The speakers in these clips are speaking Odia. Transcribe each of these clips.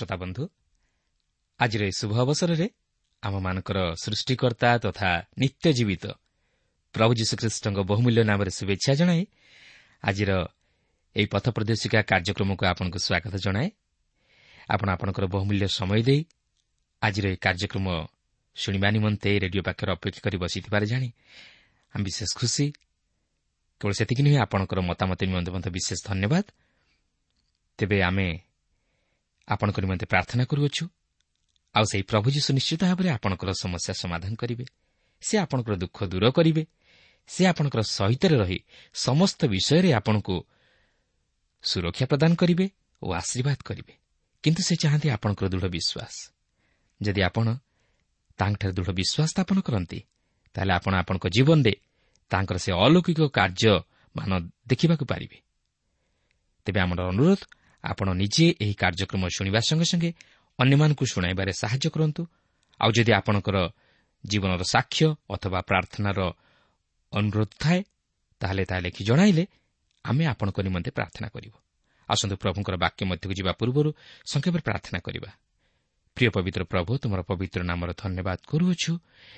ପ୍ରିୟ ଶ୍ରୋତା ବନ୍ଧୁ ଆଜିର ଏହି ଶୁଭ ଅବସରରେ ଆମମାନଙ୍କର ସୃଷ୍ଟିକର୍ତ୍ତା ତଥା ନିତ୍ୟ ଜୀବିତ ପ୍ରଭୁ ଯୀଶୁଖ୍ରୀଷ୍ଟଙ୍କ ବହୁମୂଲ୍ୟ ନାମରେ ଶୁଭେଚ୍ଛା ଜଣାଇ ଆଜିର ଏହି ପଥ ପ୍ରଦର୍ଶିକା କାର୍ଯ୍ୟକ୍ରମକୁ ଆପଣଙ୍କୁ ସ୍ୱାଗତ ଜଣାଏ। ଆପଣ ଆପଣଙ୍କର ବହୁମୂଲ୍ୟ ସମୟ ଦେଇ ଆଜିର ଏହି କାର୍ଯ୍ୟକ୍ରମ ଶୁଣିବା ନିମନ୍ତେ ରେଡିଓ ପାଖରେ ଅପେକ୍ଷା କରି ବସିଥିବାରେ ଜାଣି ଆମେ ବିଶେଷ ଖୁସି। କେବଳ ସେତିକି ନୁହେଁ ଆପଣଙ୍କର ମତାମତ ନିମନ୍ତେ ମଧ୍ୟ ବିଶେଷ ଧନ୍ୟବାଦ। ତେବେ ଆମେ ଆପଣଙ୍କ ନିମନ୍ତେ ପ୍ରାର୍ଥନା କରୁଅଛୁ। ଆଉ ସେହି ପ୍ରଭୁ ଯୀଶୁ ନିଶ୍ଚିତ ଭାବରେ ଆପଣଙ୍କର ସମସ୍ୟା ସମାଧାନ କରିବେ। ସେ ଆପଣଙ୍କର ଦୁଃଖ ଦୂର କରିବେ। ସେ ଆପଣଙ୍କର ସହିତରେ ରହି ସମସ୍ତ ବିଷୟରେ ଆପଣଙ୍କୁ ସୁରକ୍ଷା ପ୍ରଦାନ କରିବେ ଓ ଆଶୀର୍ବାଦ କରିବେ। କିନ୍ତୁ ସେ ଚାହାନ୍ତି ଆପଣଙ୍କର ଦୃଢ଼ ବିଶ୍ୱାସ। ଯଦି ଆପଣ ତାଙ୍କଠାରେ ଦୃଢ଼ ବିଶ୍ୱାସ ସ୍ଥାପନ କରନ୍ତି ତାହେଲେ ଆପଣ ଆପଣଙ୍କ ଜୀବନରେ ତାଙ୍କର ସେ ଅଲୌକିକ କାର୍ଯ୍ୟମାନ ଦେଖିବାକୁ ପାରିବେ। ତେବେ ଆମର ଅନୁରୋଧ ଆପଣ ନିଜେ ଏହି କାର୍ଯ୍ୟକ୍ରମ ଶୁଣିବା ସଙ୍ଗେ ସଙ୍ଗେ ଅନ୍ୟମାନଙ୍କୁ ଶୁଣାଇବାରେ ସାହାଯ୍ୟ କରନ୍ତୁ। ଆଉ ଯଦି ଆପଣଙ୍କର ଜୀବନର ସାକ୍ଷ୍ୟ ଅଥବା ପ୍ରାର୍ଥନାର ଅନୁରୋଧ ଥାଏ ତାହେଲେ ତାହା ଲେଖି ଜଣାଇଲେ ଆମେ ଆପଣଙ୍କ ନିମନ୍ତେ ପ୍ରାର୍ଥନା କରିବୁ। ଆସନ୍ତୁ ପ୍ରଭୁଙ୍କର ବାକ୍ୟ ମଧ୍ୟକୁ ଯିବା ପୂର୍ବରୁ ସଂକ୍ଷେପରେ ପ୍ରାର୍ଥନା କରିବା। ପ୍ରିୟ ପବିତ୍ର ପ୍ରଭୁ ତୁମର ପବିତ୍ର ନାମର ଧନ୍ୟବାଦ କରୁଅଛୁ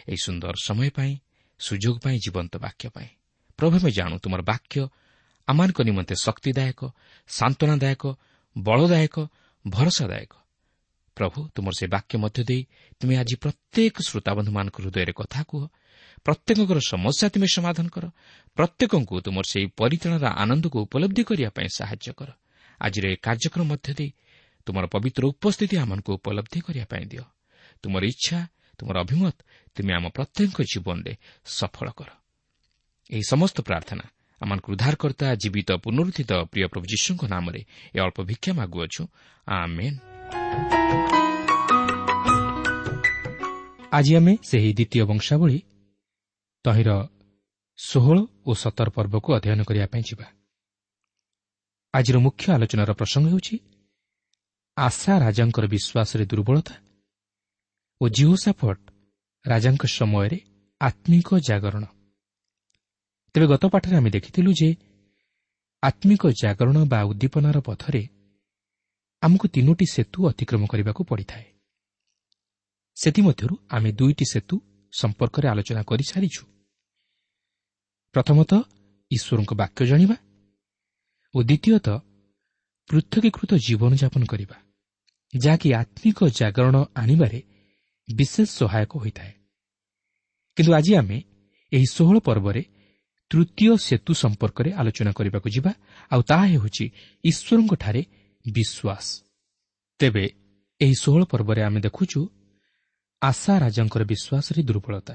ଏହି ସୁନ୍ଦର ସମୟ ପାଇଁ ସୁଯୋଗ ପାଇଁ ଜୀବନ୍ତ ବାକ୍ୟ ପାଇଁ। ପ୍ରଭୁ ଆମେ ଜାଣୁ ତୁମର ବାକ୍ୟ ଆମମାନଙ୍କ ନିମନ୍ତେ ଶକ୍ତିଦାୟକ ସାନ୍ତ୍ୱନାଦାୟକ ବଳଦାୟକ ଭରସାଦାୟକ। ପ୍ରଭୁ ତୁମର ସେ ବାକ୍ୟ ମଧ୍ୟ ଦେଇ ତୁମେ ଆଜି ପ୍ରତ୍ୟେକ ଶ୍ରୋତାବନ୍ଧୁମାନଙ୍କ ହୃଦୟରେ କଥା କୁହ। ପ୍ରତ୍ୟେକଙ୍କର ସମସ୍ୟା ତୁମେ ସମାଧାନ କର। ପ୍ରତ୍ୟେକଙ୍କୁ ତୁମର ସେହି ପରିତ୍ରାଣର ଆନନ୍ଦକୁ ଉପଲବ୍ଧି କରିବା ପାଇଁ ସାହାଯ୍ୟ କର। ଆଜିର ଏହି କାର୍ଯ୍ୟକ୍ରମ ମଧ୍ୟ ଦେଇ ତୁମର ପବିତ୍ର ଉପସ୍ଥିତି ଆମମାନଙ୍କୁ ଉପଲବ୍ଧି କରିବା ପାଇଁ ଦିଅ। ତୁମର ଇଚ୍ଛା ତୁମର ଅଭିମତ ତୁମେ ଆମ ପ୍ରତ୍ୟେକଙ୍କ ଜୀବନରେ ସଫଳ କର। ଏହି ସମସ୍ତ ପ୍ରାର୍ଥନା ଆମମାନଙ୍କୁ ଉଦ୍ଧାରକର୍ତ୍ତା ଜୀବିତ ପୁନରୁଦ୍ଧିତ ପ୍ରିୟ ପ୍ରଭୁ ଯୀଶୁଙ୍କ ନାମରେ ଏ ଅଳ୍ପ ଭିକ୍ଷା ମାଗୁଅଛୁ। ଆଜି ଆମେ ସେହି ଦ୍ୱିତୀୟ ବଂଶାବଳୀ ତହିଁର ଷୋହଳ ଓ ସତର ପର୍ବକୁ ଅଧ୍ୟୟନ କରିବା ପାଇଁ ଯିବା। ଆଜିର ମୁଖ୍ୟ ଆଲୋଚନାର ପ୍ରସଙ୍ଗ ହେଉଛି ଆଶା ରାଜାଙ୍କର ବିଶ୍ୱାସରେ ଦୁର୍ବଳତା ଓ ଜିଓସାଫଟ ରାଜାଙ୍କ ସମୟରେ ଆତ୍ମିକ ଜାଗରଣ। ତେବେ ଗତ ପାଠରେ ଆମେ ଦେଖିଥିଲୁ ଯେ ଆତ୍ମିକ ଜାଗରଣ ବା ଉଦ୍ଦୀପନାର ପଥରେ ଆମକୁ ତିନୋଟି ସେତୁ ଅତିକ୍ରମ କରିବାକୁ ପଡ଼ିଥାଏ। ସେଥିମଧ୍ୟରୁ ଆମେ ଦୁଇଟି ସେତୁ ସମ୍ପର୍କରେ ଆଲୋଚନା କରିସାରିଛୁ ପ୍ରଥମତଃ ଈଶ୍ୱରଙ୍କ ବାକ୍ୟ ଜାଣିବା ଓ ଦ୍ୱିତୀୟତଃ ପୃଥକୀକୃତ ଜୀବନଯାପନ କରିବା ଯାହାକି ଆତ୍ମିକ ଜାଗରଣ ଆଣିବାରେ ବିଶେଷ ସହାୟକ ହୋଇଥାଏ। କିନ୍ତୁ ଆଜି ଆମେ ଏହି ଷୋହଳ ପର୍ବରେ ତୃତୀୟ ସେତୁ ସମ୍ପର୍କରେ ଆଲୋଚନା କରିବାକୁ ଯିବା। ଆଉ ତାହା ହେଉଛି ଈଶ୍ୱରଙ୍କଠାରେ ବିଶ୍ୱାସ। ତେବେ ଏହି ଷୋହଳ ପର୍ବରେ ଆମେ ଦେଖୁଛୁ ଆଶା ରାଜାଙ୍କର ବିଶ୍ୱାସରେ ଦୁର୍ବଳତା।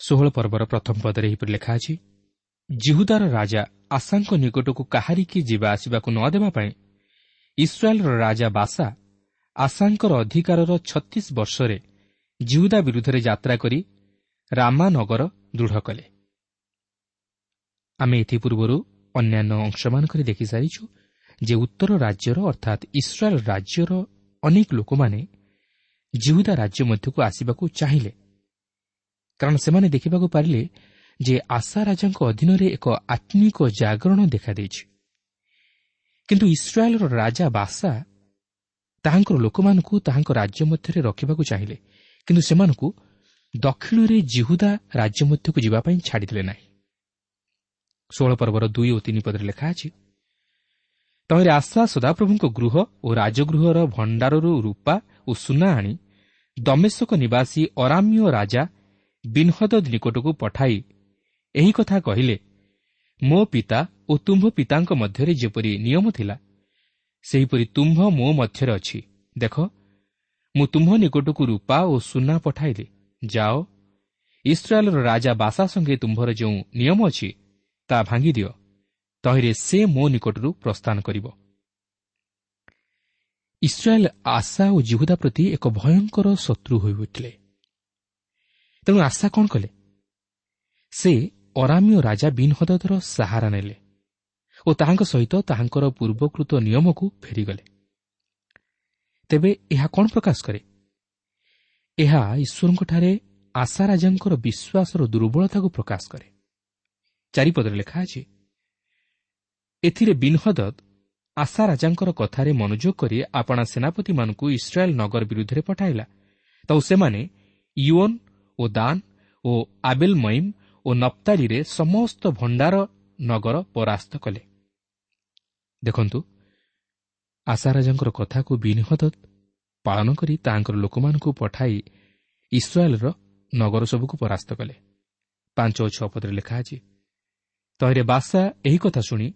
ଷୋହଳ ପର୍ବର ପ୍ରଥମ ପଦରେ ଏହିପରି ଲେଖା ଅଛି ଜିହୁଦାର ରାଜା ଆଶାଙ୍କ ନିକଟକୁ କାହାରିକି ଯିବା ଆସିବାକୁ ନ ଦେବା ପାଇଁ ଇସ୍ରାଏଲ୍ର ରାଜା ବାସା ଆଶାଙ୍କର ଅଧିକାରର ଛତିଶ ବର୍ଷରେ ଜିହୁଦା ବିରୁଦ୍ଧରେ ଯାତ୍ରା କରି ରାମାନଗର ଦୃଢ଼ କଲେ। ଆମେ ଏଥିପୂର୍ବରୁ ଅନ୍ୟାନ୍ୟ ଅଂଶମାନଙ୍କରେ ଦେଖିସାରିଛୁ ଯେ ଉତ୍ତର ରାଜ୍ୟର ଅର୍ଥାତ୍ ଇସ୍ରାଏଲ୍ ରାଜ୍ୟର ଅନେକ ଲୋକମାନେ ଜିହୁଦା ରାଜ୍ୟ ମଧ୍ୟକୁ ଆସିବାକୁ ଚାହିଁଲେ କାରଣ ସେମାନେ ଦେଖିବାକୁ ପାରିଲେ ଯେ ଆଶା ରାଜାଙ୍କ ଅଧୀନରେ ଏକ ଆତ୍ମିକ ଜାଗରଣ ଦେଖାଦେଇଛି କିନ୍ତୁ ଇସ୍ରାଏଲ୍ର ରାଜା ବାସା ତାହାଙ୍କର ଲୋକମାନଙ୍କୁ ତାହାଙ୍କ ରାଜ୍ୟ ମଧ୍ୟରେ ରଖିବାକୁ ଚାହିଁଲେ। କିନ୍ତୁ ସେମାନଙ୍କୁ ଦକ୍ଷିଣରେ ଜିହୁଦା ରାଜ୍ୟ ମଧ୍ୟକୁ ଯିବା ପାଇଁ ଛାଡ଼ିଦେଲେ ନାହିଁ। ଷୋହଳ ପର୍ବର ଦୁଇ ଓ ତିନି ପଦରେ ଲେଖା ଅଛି ତହିଁରେ ଆଶା ସଦାପ୍ରଭୁଙ୍କ ଗୃହ ଓ ରାଜଗୃହର ଭଣ୍ଡାରରୁ ରୂପା ଓ ସୁନା ଆଣି ଦମେଶକ ନିବାସୀ ଅରାମ୍ୟ ରାଜା ବିନହଦ ନିକଟକୁ ପଠାଇ ଏହି କଥା କହିଲେ ମୋ ପିତା ଓ ତୁମ୍ଭ ପିତାଙ୍କ ମଧ୍ୟରେ ଯେପରି ନିୟମ ଥିଲା ସେହିପରି ତୁମ୍ଭ ମୋ ମଧ୍ୟରେ ଅଛି। ଦେଖ ମୁଁ ତୁମ୍ଭ ନିକଟକୁ ରୂପା ଓ ସୁନା ପଠାଇଲି। ଯାଅ ଇସ୍ରାଏଲ୍ର ରାଜା ବାସା ସଙ୍ଗେ ତୁମ୍ଭର ଯେଉଁ ନିୟମ ଅଛି ତାହା ଭାଙ୍ଗିଦିଅ। ତହିଁରେ ସେ ମୋ ନିକଟରୁ ପ୍ରସ୍ଥାନ କରିବ। ଇସ୍ରାଏଲ୍ ଆଶା ଓ ଜିହୁଦା ପ୍ରତି ଏକ ଭୟଙ୍କର ଶତ୍ରୁ ହୋଇଉଠିଲେ ତେଣୁ ଆଶା କ'ଣ କଲେ? ସେ ଅରାମୀୟ ରାଜା ବିନହଦର ସାହାରା ନେଲେ ଓ ତାହାଙ୍କ ସହିତ ତାହାଙ୍କର ପୂର୍ବକୃତ ନିୟମକୁ ଫେରିଗଲେ। ତେବେ ଏହା କ'ଣ ପ୍ରକାଶ କରେ? ଏହା ଈଶ୍ୱରଙ୍କଠାରେ ଆଶା ରାଜାଙ୍କର ବିଶ୍ୱାସର ଦୁର୍ବଳତାକୁ ପ୍ରକାଶ କରେ। ଚାରିପଦରେ ଲେଖା ଅଛି ଏଥିରେ ବିନହଦ ଆଶା ରାଜାଙ୍କର କଥାରେ ମନୋଯୋଗ କରି ଆପଣା ସେନାପତିମାନଙ୍କୁ ଇସ୍ରାଏଲ୍ ନଗର ବିରୁଦ୍ଧରେ ପଠାଇଲା। ତ ସେମାନେ ୟୁଓନ୍ ଓ ଦାନ୍ ଓ ଆବେଲ ମଇମ୍ ଓ ନପ୍ତାଲିରେ ସମସ୍ତ ଭଣ୍ଡାର ନଗର ପରାସ୍ତ କଲେ। ଦେଖନ୍ତୁ ଆଶା ରାଜାଙ୍କର କଥାକୁ ବିନହଦ ପାଳନ କରି ତାଙ୍କର ଲୋକମାନଙ୍କୁ ପଠାଇ ଇସ୍ରାଏଲ୍ର ନଗର ସବୁକୁ ପରାସ୍ତ କଲେ। ପାଞ୍ଚ ଓ ଛଅ ପଦରେ ଲେଖା ଅଛି ତହିଁରେ ବାସା ଏହି କଥା ଶୁଣି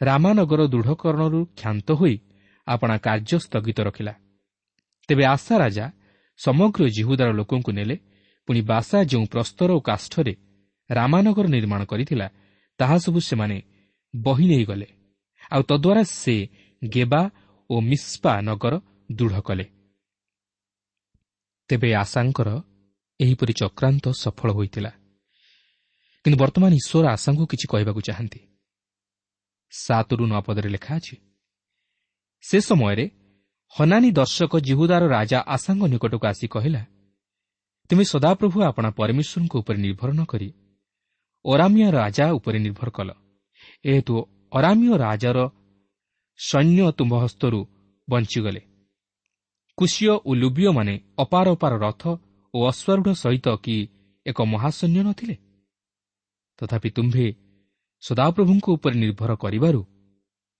ରାମାନଗର ଦୃଢ଼କରଣରୁ କ୍ଷାନ୍ତ ହୋଇ ଆପଣା କାର୍ଯ୍ୟ ସ୍ଥଗିତ ରଖିଲା। ତେବେ ଆଶା ରାଜା ସମଗ୍ର ଜିହୁଦାର ଲୋକଙ୍କୁ ନେଲେ ପୁଣି ବାସା ଯେଉଁ ପ୍ରସ୍ତର ଓ କାଷ୍ଠରେ ରାମାନଗର ନିର୍ମାଣ କରିଥିଲା ତାହା ସବୁ ସେମାନେ ବହି ନେଇଗଲେ। ଆଉ ତଦ୍ୱାରା ସେ ଗେବା ଓ ମିସ୍ପା ନଗର ଦୃଢ଼ କଲେ। ତେବେ ଆଶାଙ୍କର ଏହିପରି ଚକ୍ରାନ୍ତ ସଫଳ ହୋଇଥିଲା। କିନ୍ତୁ ବର୍ତ୍ତମାନ ଈଶ୍ୱର ଆଶାଙ୍କୁ କିଛି କହିବାକୁ ଚାହାନ୍ତି। ସାତରୁ ନଅ ପଦରେ ଲେଖା ଅଛି ସେ ସମୟରେ ହନାନୀ ଦର୍ଶକ ଜିହୁଦାର ରାଜା ଆଶାଙ୍କ ନିକଟକୁ ଆସି କହିଲା ତୁମେ ସଦାପ୍ରଭୁ ଆପଣା ପରମେଶ୍ୱରଙ୍କ ଉପରେ ନିର୍ଭର ନ କରି ଅରାମିଆ ରାଜା ଉପରେ ନିର୍ଭର କଲ। ଏହେତୁ ଅରାମିୟ ରାଜାର ସୈନ୍ୟ ତୁମ୍ଭ ହସ୍ତରୁ ବଞ୍ଚିଗଲେ। କୁଶୀୟ ଓ ଲୁବିୟମାନେ ଅପାର ଅପାର ରଥ ଓ ଅଶ୍ୱାରୂଢ଼ ସହିତ କି ଏକ ମହାସୈନ୍ୟ ନଥିଲେ? ତଥାପି ତୁମ୍ଭେ ସଦାପ୍ରଭୁଙ୍କ ଉପରେ ନିର୍ଭର କରିବାରୁ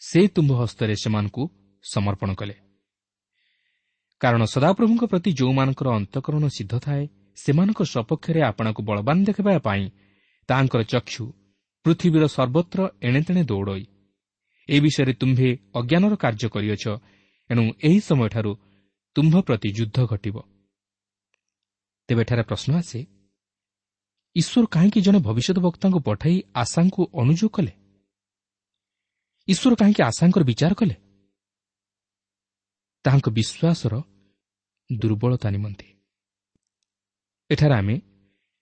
ସେ ତୁମ୍ଭ ହସ୍ତରେ ସେମାନଙ୍କୁ ସମର୍ପଣ କଲେ। କାରଣ ସଦାପ୍ରଭୁଙ୍କ ପ୍ରତି ଯେଉଁମାନଙ୍କର ଅନ୍ତଃକରଣ ସିଦ୍ଧ ଥାଏ ସେମାନଙ୍କ ସପକ୍ଷରେ ଆପଣଙ୍କୁ ବଳବାନ ଦେଖାଇବା ପାଇଁ ତାହାଙ୍କର ଚକ୍ଷୁ ପୃଥିବୀର ସର୍ବତ୍ର ଏଣେତେଣେ ଦୌଡ଼ଇ। ଏ ବିଷୟରେ ତୁମ୍ଭେ ଅଜ୍ଞାନର କାର୍ଯ୍ୟ କରିଅଛ ଏଣୁ ଏହି ସମୟଠାରୁ ତୁମ୍ଭ ପ୍ରତି ଯୁଦ୍ଧ ଘଟିବ। ତେବେ ଏଠାରେ ପ୍ରଶ୍ନ ଆସେ ଈଶ୍ୱର କାହିଁକି ଜଣେ ଭବିଷ୍ୟତ ବକ୍ତାଙ୍କୁ ପଠାଇ ଆଶାଙ୍କୁ ଅନୁଯୋଗ କଲେ? ଈଶ୍ୱର କାହିଁକି ଆଶାଙ୍କର ବିଚାର କଲେ? ତାହାଙ୍କ ବିଶ୍ୱାସର ଦୁର୍ବଳତା ନିମନ୍ତେ। ଏଠାରେ ଆମେ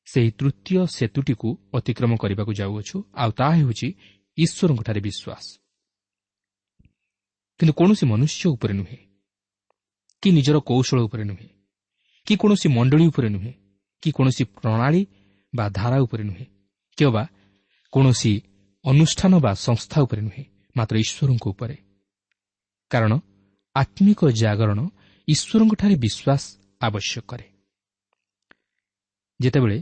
ସେହି ତୃତୀୟ ସେତୁଟିକୁ ଅତିକ୍ରମ କରିବାକୁ ଯାଉଅଛୁ ଆଉ ତାହା ହେଉଛି ଈଶ୍ୱରଙ୍କଠାରେ ବିଶ୍ୱାସ। କିନ୍ତୁ କୌଣସି ମନୁଷ୍ୟ ଉପରେ ନୁହେଁ କି ନିଜର କୌଶଳ ଉପରେ ନୁହେଁ କି କୌଣସି ମଣ୍ଡଳୀ ଉପରେ ନୁହେଁ କି କୌଣସି ପ୍ରଣାଳୀ ବା ଧାରା ଉପରେ ନୁହେଁ କିମ୍ବା କୌଣସି ଅନୁଷ୍ଠାନ ବା ସଂସ୍ଥା ଉପରେ ନୁହେଁ ମାତ୍ର ଈଶ୍ୱରଙ୍କ ଉପରେ। କାରଣ ଆତ୍ମିକ ଜାଗରଣ ଈଶ୍ୱରଙ୍କଠାରେ ବିଶ୍ୱାସ ଆବଶ୍ୟକ କରେ। ଯେତେବେଳେ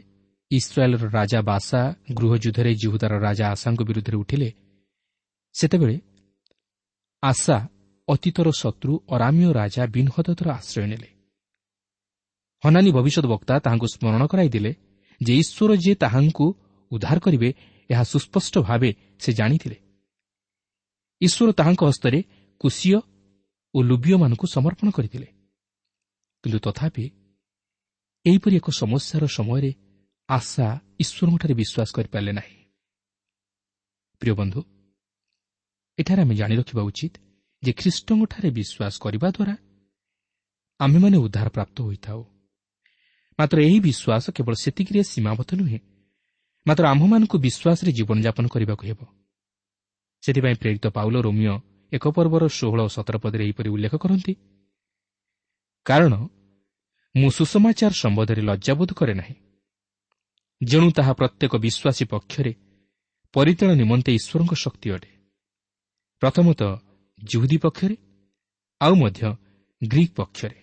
ଇସ୍ରାଏଲ୍ର ରାଜା ବାସା ଗୃହ ଯୁଦ୍ଧରେ ଜିହୁଦାର ରାଜା ଆଶାଙ୍କ ବିରୁଦ୍ଧରେ ଉଠିଲେ ସେତେବେଳେ ଆଶା ଅତୀତର ଶତ୍ରୁ ଅରାମୀୟ ରାଜା ବିନହଦର ଆଶ୍ରୟ ନେଲେ। ହନାନୀ ଭବିଷ୍ୟତ ବକ୍ତା ତାହାଙ୍କୁ ସ୍ମରଣ କରାଇଦେଲେ ଯେ ଈଶ୍ୱର ଯେ ତାହାଙ୍କୁ ଉଦ୍ଧାର କରିବେ ଏହା ସୁସ୍ପଷ୍ଟ ଭାବେ ସେ ଜାଣିଥିଲେ। ଈଶ୍ୱର ତାହାଙ୍କ ହସ୍ତରେ କୁଶୀୟ ଓ ଲୁବିୟମାନଙ୍କୁ ସମର୍ପଣ କରିଥିଲେ। କିନ୍ତୁ ତଥାପି ଏହିପରି ଏକ ସମସ୍ୟାର ସମୟରେ ଆଶା ଈଶ୍ୱରଙ୍କଠାରେ ବିଶ୍ୱାସ କରିପାରିଲେ ନାହିଁ। ପ୍ରିୟ ବନ୍ଧୁ ଏଠାରେ ଆମେ ଜାଣି ରଖିବା ଉଚିତ ଯେ ଖ୍ରୀଷ୍ଟଙ୍କଠାରେ ବିଶ୍ୱାସ କରିବା ଦ୍ୱାରା ଆମ୍ଭେମାନେ ଉଦ୍ଧାର ପ୍ରାପ୍ତ ହୋଇଥାଉ। ମାତ୍ର ଏହି ବିଶ୍ୱାସ କେବଳ ସେତିକିରେ ସୀମାବଦ୍ଧ ନୁହେଁ ମାତ୍ର ଆମ୍ଭମାନଙ୍କୁ ବିଶ୍ୱାସରେ ଜୀବନଯାପନ କରିବାକୁ ହେବ। ସେଥିପାଇଁ ପ୍ରେରିତ ପାଉଲ ରୋମିଓ ଏକ ପର୍ବର ଷୋହଳ ଓ ସତର ପଦରେ ଏହିପରି ଉଲ୍ଲେଖ କରନ୍ତି କାରଣ ମୁଁ ସୁସମାଚାର ସମ୍ବନ୍ଧରେ ଲଜ୍ଜାବୋଧ କରେ ନାହିଁ। ଯେଣୁ ତାହା ପ୍ରତ୍ୟେକ ବିଶ୍ୱାସୀ ପକ୍ଷରେ ପରିତାଣ ନିମନ୍ତେ ଈଶ୍ୱରଙ୍କ ଶକ୍ତି ଅଟେ। ପ୍ରଥମତଃ ଜୁହୁଦୀ ପକ୍ଷରେ ଆଉ ମଧ୍ୟ ଗ୍ରୀକ୍ ପକ୍ଷରେ।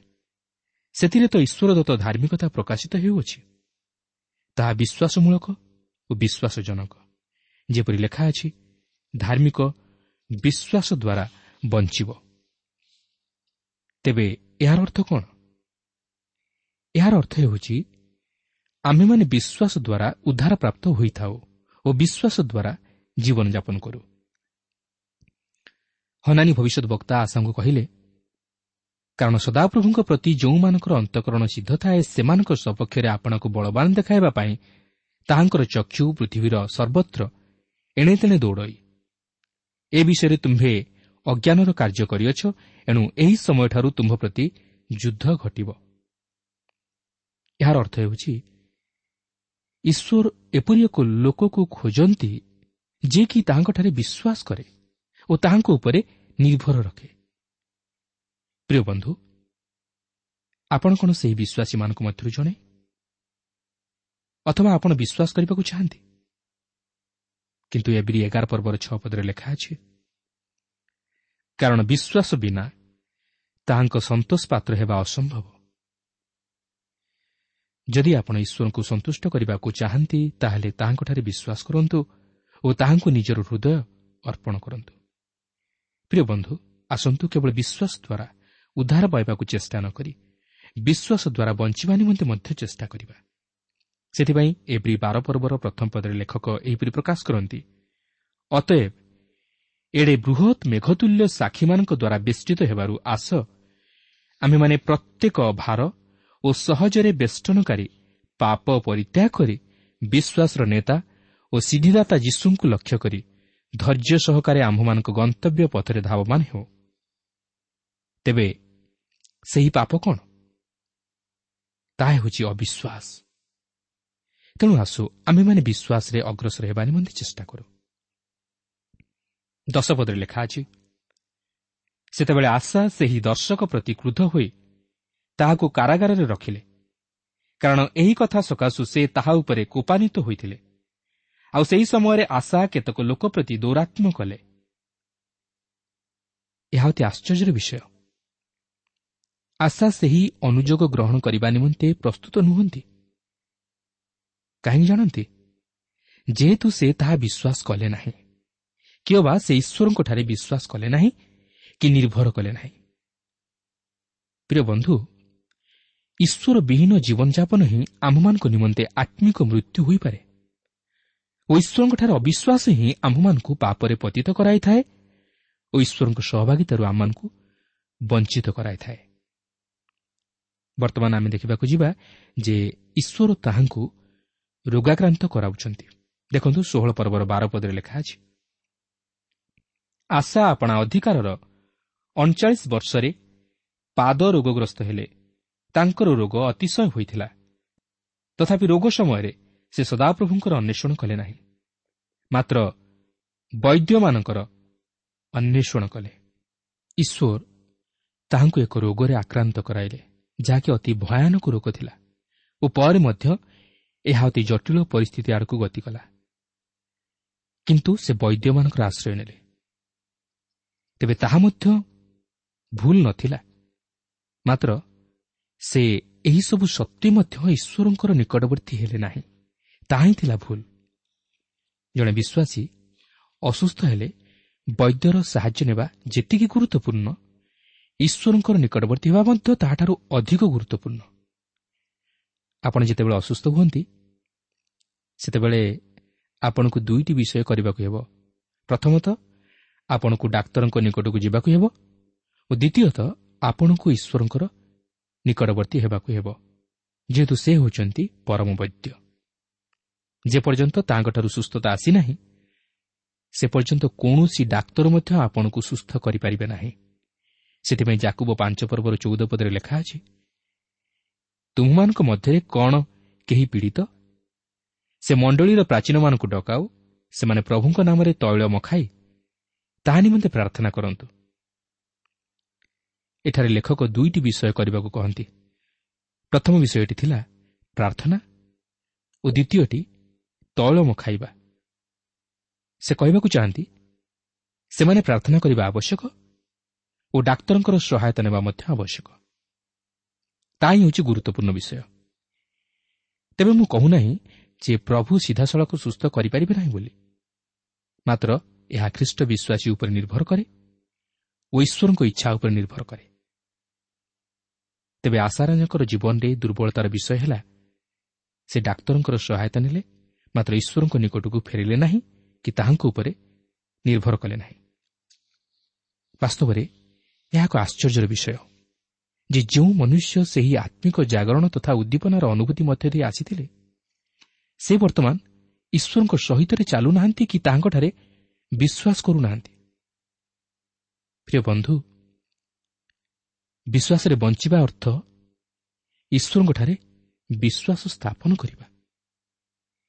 ସେଥିରେ ତ ଈଶ୍ୱରଦତ୍ତ ଧାର୍ମିକତା ପ୍ରକାଶିତ ହେଉଅଛି। ତାହା ବିଶ୍ୱାସମୂଳକ ଓ ବିଶ୍ୱାସଜନକ। ଯେପରି ଲେଖା ଅଛି ଧାର୍ମିକ ବିଶ୍ୱାସ ଦ୍ୱାରା ବଞ୍ଚିବ। ତେବେ ଏହାର ଅର୍ଥ କ'ଣ? ଏହାର ଅର୍ଥ ହେଉଛି ଆମ୍ଭେମାନେ ବିଶ୍ୱାସ ଦ୍ୱାରା ଉଦ୍ଧାର ପ୍ରାପ୍ତ ହୋଇଥାଉ ଓ ବିଶ୍ୱାସ ଦ୍ୱାରା ଜୀବନଯାପନ କରୁ। ହନାନୀ ଭବିଷ୍ୟତ ବକ୍ତା ଆଶାଙ୍କୁ କହିଲେ କାରଣ ସଦାପ୍ରଭୁଙ୍କ ପ୍ରତି ଯେଉଁମାନଙ୍କର ଅନ୍ତଃକରଣ ସିଦ୍ଧ ଥାଏ ସେମାନଙ୍କ ସପକ୍ଷରେ ଆପଣଙ୍କୁ ବଳବାନ ଦେଖାଇବା ପାଇଁ ତାହାଙ୍କର ଚକ୍ଷୁ ପୃଥିବୀର ସର୍ବତ୍ର ଏଣେତେଣେ ଦୌଡ଼ଇ। ଏ ବିଷୟରେ ତୁମ୍ଭେ ଅଜ୍ଞାନର କାର୍ଯ୍ୟ କରିଅଛ ଏଣୁ ଏହି ସମୟଠାରୁ ତୁମ୍ଭ ପ୍ରତି ଯୁଦ୍ଧ ଘଟିବ। ଏହାର ଅର୍ଥ ହେଉଛି ଈଶ୍ୱର ଏପରି ଏକ ଲୋକକୁ ଖୋଜନ୍ତି ଯିଏକି ତାହାଙ୍କଠାରେ ବିଶ୍ୱାସ କରେ ଓ ତାହାଙ୍କ ଉପରେ ନିର୍ଭର ରଖେ। ପ୍ରିୟ ବନ୍ଧୁ ଆପଣ କ'ଣ ସେହି ବିଶ୍ୱାସୀମାନଙ୍କ ମଧ୍ୟରୁ ଜଣେ? ଅଥବା ଆପଣ ବିଶ୍ୱାସ କରିବାକୁ ଚାହାନ୍ତି? କିନ୍ତୁ ଏବ୍ରି ଏଗାର ପର୍ବର ଛଅ ପଦରେ ଲେଖା ଅଛି କାରଣ ବିଶ୍ୱାସ ବିନା ତାହାଙ୍କ ସନ୍ତୋଷ ପାତ୍ର ହେବା ଅସମ୍ଭବ। ଯଦି ଆପଣ ଈଶ୍ୱରଙ୍କୁ ସନ୍ତୁଷ୍ଟ କରିବାକୁ ଚାହାନ୍ତି ତାହେଲେ ତାହାଙ୍କଠାରେ ବିଶ୍ୱାସ କରନ୍ତୁ ଓ ତାହାଙ୍କୁ ନିଜର ହୃଦୟ ଅର୍ପଣ କରନ୍ତୁ। ପ୍ରିୟ ବନ୍ଧୁ ଆସନ୍ତୁ କେବଳ ବିଶ୍ୱାସ ଦ୍ୱାରା ଉଦ୍ଧାର ପାଇବାକୁ ଚେଷ୍ଟା ନ କରି ବିଶ୍ୱାସ ଦ୍ୱାରା ବଞ୍ଚିବା ନିମନ୍ତେ ମଧ୍ୟ ଚେଷ୍ଟା କରିବା। ସେଥିପାଇଁ ଏଭ୍ରି ବାର ପର୍ବର ପ୍ରଥମ ପଦରେ ଲେଖକ ଏହିପରି ପ୍ରକାଶ କରନ୍ତି ଅତଏବ ଏଡ଼େ ବୃହତ୍ ମେଘତୁଲ୍ୟ ସାକ୍ଷୀମାନଙ୍କ ଦ୍ୱାରା ବେଷ୍ଟିତ ହେବାରୁ ଆସ ଆମ୍ଭେମାନେ ପ୍ରତ୍ୟେକ ଭାର ଓ ସହଜରେ ବେଷ୍ଟନକାରୀ ପାପ ପରିତ୍ୟାଗ କରି ବିଶ୍ୱାସର ନେତା ଓ ସିଦ୍ଧିଦାତା ଯୀଶୁଙ୍କୁ ଲକ୍ଷ୍ୟ କରି ଧୈର୍ଯ୍ୟ ସହକାରେ ଆମ୍ଭମାନଙ୍କ ଗନ୍ତବ୍ୟ ପଥରେ ଧାବମାନ ହେଉ। ତେବେ ସେହି ପାପ କ'ଣ? ତାହା ହେଉଛି ଅବିଶ୍ୱାସ। ତେଣୁ ଆସୁ ଆମ୍ଭେମାନେ ବିଶ୍ୱାସରେ ଅଗ୍ରସର ହେବା ନିମନ୍ତେ ଚେଷ୍ଟା କରୁ। ଦଶପଦରେ ଲେଖା ଅଛି ସେତେବେଳେ ଆଶା ସେହି ଦର୍ଶକ ପ୍ରତି କ୍ରୁଦ୍ଧ ହୋଇ ତାହାକୁ କାରାଗାରରେ ରଖିଲେ। କାରଣ ଏହି କଥା ସକାଶୁ ସେ ତାହା ଉପରେ କୋପାନିତ ହୋଇଥିଲେ। ଆଉ ସେହି ସମୟରେ ଆଶା କେତେକ ଲୋକ ପ୍ରତି ଦୌରାତ୍ମ କଲେ। ଏହା ଅତି ଆଶ୍ଚର୍ଯ୍ୟର ବିଷୟ। ଆଶା ସେହି ଅନୁଯୋଗ ଗ୍ରହଣ କରିବା ନିମନ୍ତେ ପ୍ରସ୍ତୁତ ନୁହନ୍ତି। କାହିଁକି ଜାଣନ୍ତି? ଯେହେତୁ ସେ ତାହା ବିଶ୍ୱାସ କଲେ ନାହିଁ କିମ୍ବା ସେ ଈଶ୍ୱରଙ୍କଠାରେ ବିଶ୍ୱାସ କଲେ ନାହିଁ କି ନିର୍ଭର କଲେ ନାହିଁ। ପ୍ରିୟ ବନ୍ଧୁ ଈଶ୍ୱର ବିହୀନ ଜୀବନଯାପନ ହିଁ ଆମ୍ଭମାନଙ୍କ ନିମନ୍ତେ ଆତ୍ମିକ ମୃତ୍ୟୁ ହୋଇପାରେ ଓ ଈଶ୍ୱରଙ୍କଠାରେ ଅବିଶ୍ୱାସ ହିଁ ଆମ୍ଭମାନଙ୍କୁ ପାପରେ ପତିତ କରାଇଥାଏ ଓ ଈଶ୍ୱରଙ୍କ ସହଭାଗିତାରୁ ଆମମାନଙ୍କୁ ବଞ୍ଚିତ କରାଇଥାଏ। ବର୍ତ୍ତମାନ ଆମେ ଦେଖିବାକୁ ଯିବା ଯେ ଈଶ୍ୱର ତାହାଙ୍କୁ ରୋଗାକ୍ରାନ୍ତ କରାଉଛନ୍ତି। ଦେଖନ୍ତୁ ଷୋହଳ ପର୍ବର ବାର ପଦରେ ଲେଖା ଅଛି ଆଶା ଆପଣା ଅଧିକାରର ଅଣଚାଳିଶ ବର୍ଷରେ ପାଦ ରୋଗଗ୍ରସ୍ତ ହେଲେ ତାଙ୍କର ରୋଗ ଅତିଶୟ ହୋଇଥିଲା। ତଥାପି ରୋଗ ସମୟରେ ସେ ସଦାପ୍ରଭୁଙ୍କର ଅନ୍ୱେଷଣ କଲେ ନାହିଁ ମାତ୍ର ବୈଦ୍ୟମାନଙ୍କର ଅନ୍ୱେଷଣ କଲେ। ଈଶ୍ୱର ତାହାଙ୍କୁ ଏକ ରୋଗରେ ଆକ୍ରାନ୍ତ କରାଇଲେ। ଯାହାକି ଅତି ଭୟାନକ ରୋଗ ଥିଲା ଓ ପରେ ମଧ୍ୟ ଏହା ଅତି ଜଟିଳ ପରିସ୍ଥିତି ଆଡ଼କୁ ଗତି କଲା। କିନ୍ତୁ ସେ ବୈଦ୍ୟମାନଙ୍କର ଆଶ୍ରୟ ନେଲେ। ତେବେ ତାହା ମଧ୍ୟ ଭୁଲ ନଥିଲା। ମାତ୍ର ସେ ଏହିସବୁ ସତ୍ତ୍ୱେ ମଧ୍ୟ ଈଶ୍ୱରଙ୍କର ନିକଟବର୍ତ୍ତୀ ହେଲେ ନାହିଁ। ତାହା ହିଁ ଥିଲା ଭୁଲ। ଜଣେ ବିଶ୍ୱାସୀ ଅସୁସ୍ଥ ହେଲେ ବୈଦ୍ୟର ସାହାଯ୍ୟ ନେବା ଯେତିକି ଗୁରୁତ୍ୱପୂର୍ଣ୍ଣ ଈଶ୍ୱରଙ୍କର ନିକଟବର୍ତ୍ତୀ ହେବା ମଧ୍ୟ ତାହାଠାରୁ ଅଧିକ ଗୁରୁତ୍ୱପୂର୍ଣ୍ଣ। ଆପଣ ଯେତେବେଳେ ଅସୁସ୍ଥ ହୁଅନ୍ତି ସେତେବେଳେ ଆପଣଙ୍କୁ ଦୁଇଟି ବିଷୟ କରିବାକୁ ହେବ। ପ୍ରଥମତଃ ଆପଣଙ୍କୁ ଡାକ୍ତରଙ୍କ ନିକଟକୁ ଯିବାକୁ ହେବ ଓ ଦ୍ୱିତୀୟତଃ ଆପଣଙ୍କୁ ଈଶ୍ୱରଙ୍କର ନିକଟବର୍ତ୍ତୀ ହେବାକୁ ହେବ ଯେହେତୁ ସେ ହେଉଛନ୍ତି ପରମ ବୈଦ୍ୟ। ଯେପର୍ଯ୍ୟନ୍ତ ତାଙ୍କଠାରୁ ସୁସ୍ଥତା ଆସିନାହିଁ ସେ ପର୍ଯ୍ୟନ୍ତ କୌଣସି ଡାକ୍ତର ମଧ୍ୟ ଆପଣଙ୍କୁ ସୁସ୍ଥ କରିପାରିବେ ନାହିଁ। ସେଥିପାଇଁ ଜାକୁବ ପାଞ୍ଚ ପର୍ବର ଚଉଦ ପଦରେ ଲେଖା ଅଛି ତୁମମାନଙ୍କ ମଧ୍ୟରେ କ'ଣ କେହି ପୀଡ଼ିତ? ସେ ମଣ୍ଡଳୀର ପ୍ରାଚୀନମାନଙ୍କୁ ଡକାଉ ସେମାନେ ପ୍ରଭୁଙ୍କ ନାମରେ ତୈଳ ମଖାଇ ତାହା ନିମନ୍ତେ ପ୍ରାର୍ଥନା କରନ୍ତୁ। ଏଠାରେ ଲେଖକ ଦୁଇଟି ବିଷୟ କରିବାକୁ କହନ୍ତି। ପ୍ରଥମ ବିଷୟଟି ଥିଲା ପ୍ରାର୍ଥନା ଓ ଦ୍ୱିତୀୟଟି ତୈଳ ମଖାଇବା। ସେ କହିବାକୁ ଚାହାନ୍ତି ସେମାନେ ପ୍ରାର୍ଥନା କରିବା ଆବଶ୍ୟକ? ଓ ଡାକ୍ତରଙ୍କର ସହାୟତା ନେବା ମଧ୍ୟ ଆବଶ୍ୟକ। ତାହା ହିଁ ହେଉଛି ଗୁରୁତ୍ୱପୂର୍ଣ୍ଣ ବିଷୟ। ତେବେ ମୁଁ କହୁନାହିଁ ଯେ ପ୍ରଭୁ ସିଧାସଳଖ ସୁସ୍ଥ କରିପାରିବେ ନାହିଁ ବୋଲି। ମାତ୍ର ଏହା ଖ୍ରୀଷ୍ଟ ବିଶ୍ୱାସୀ ଉପରେ ନିର୍ଭର କରେ ଓ ଈଶ୍ୱରଙ୍କ ଇଚ୍ଛା ଉପରେ ନିର୍ଭର କରେ। ତେବେ ଆଶାରାଜଙ୍କର ଜୀବନରେ ଦୁର୍ବଳତାର ବିଷୟ ହେଲା ସେ ଡାକ୍ତରଙ୍କର ସହାୟତା ନେଲେ ମାତ୍ର ଈଶ୍ୱରଙ୍କ ନିକଟକୁ ଫେରିଲେ ନାହିଁ କି ତାହାଙ୍କ ଉପରେ ନିର୍ଭର କଲେ ନାହିଁ। ବାସ୍ତବରେ ଏହା ଏକ ଆଶ୍ଚର୍ଯ୍ୟର ବିଷୟ। ଯେ ଯେଉଁ ମନୁଷ୍ୟ ସେହି ଆତ୍ମିକ ଜାଗରଣ ତଥା ଉଦ୍ଦୀପନାର ଅନୁଭୂତି ମଧ୍ୟ ଦେଇ ଆସିଥିଲେ ସେ ବର୍ତ୍ତମାନ ଈଶ୍ୱରଙ୍କ ସହିତରେ ଚାଲୁନାହାନ୍ତି କି ତାହାଙ୍କଠାରେ ବିଶ୍ୱାସ କରୁନାହାନ୍ତି। ପ୍ରିୟ ବନ୍ଧୁ ବିଶ୍ୱାସରେ ବଞ୍ଚିବା ଅର୍ଥ ଈଶ୍ୱରଙ୍କଠାରେ ବିଶ୍ୱାସ ସ୍ଥାପନ କରିବା।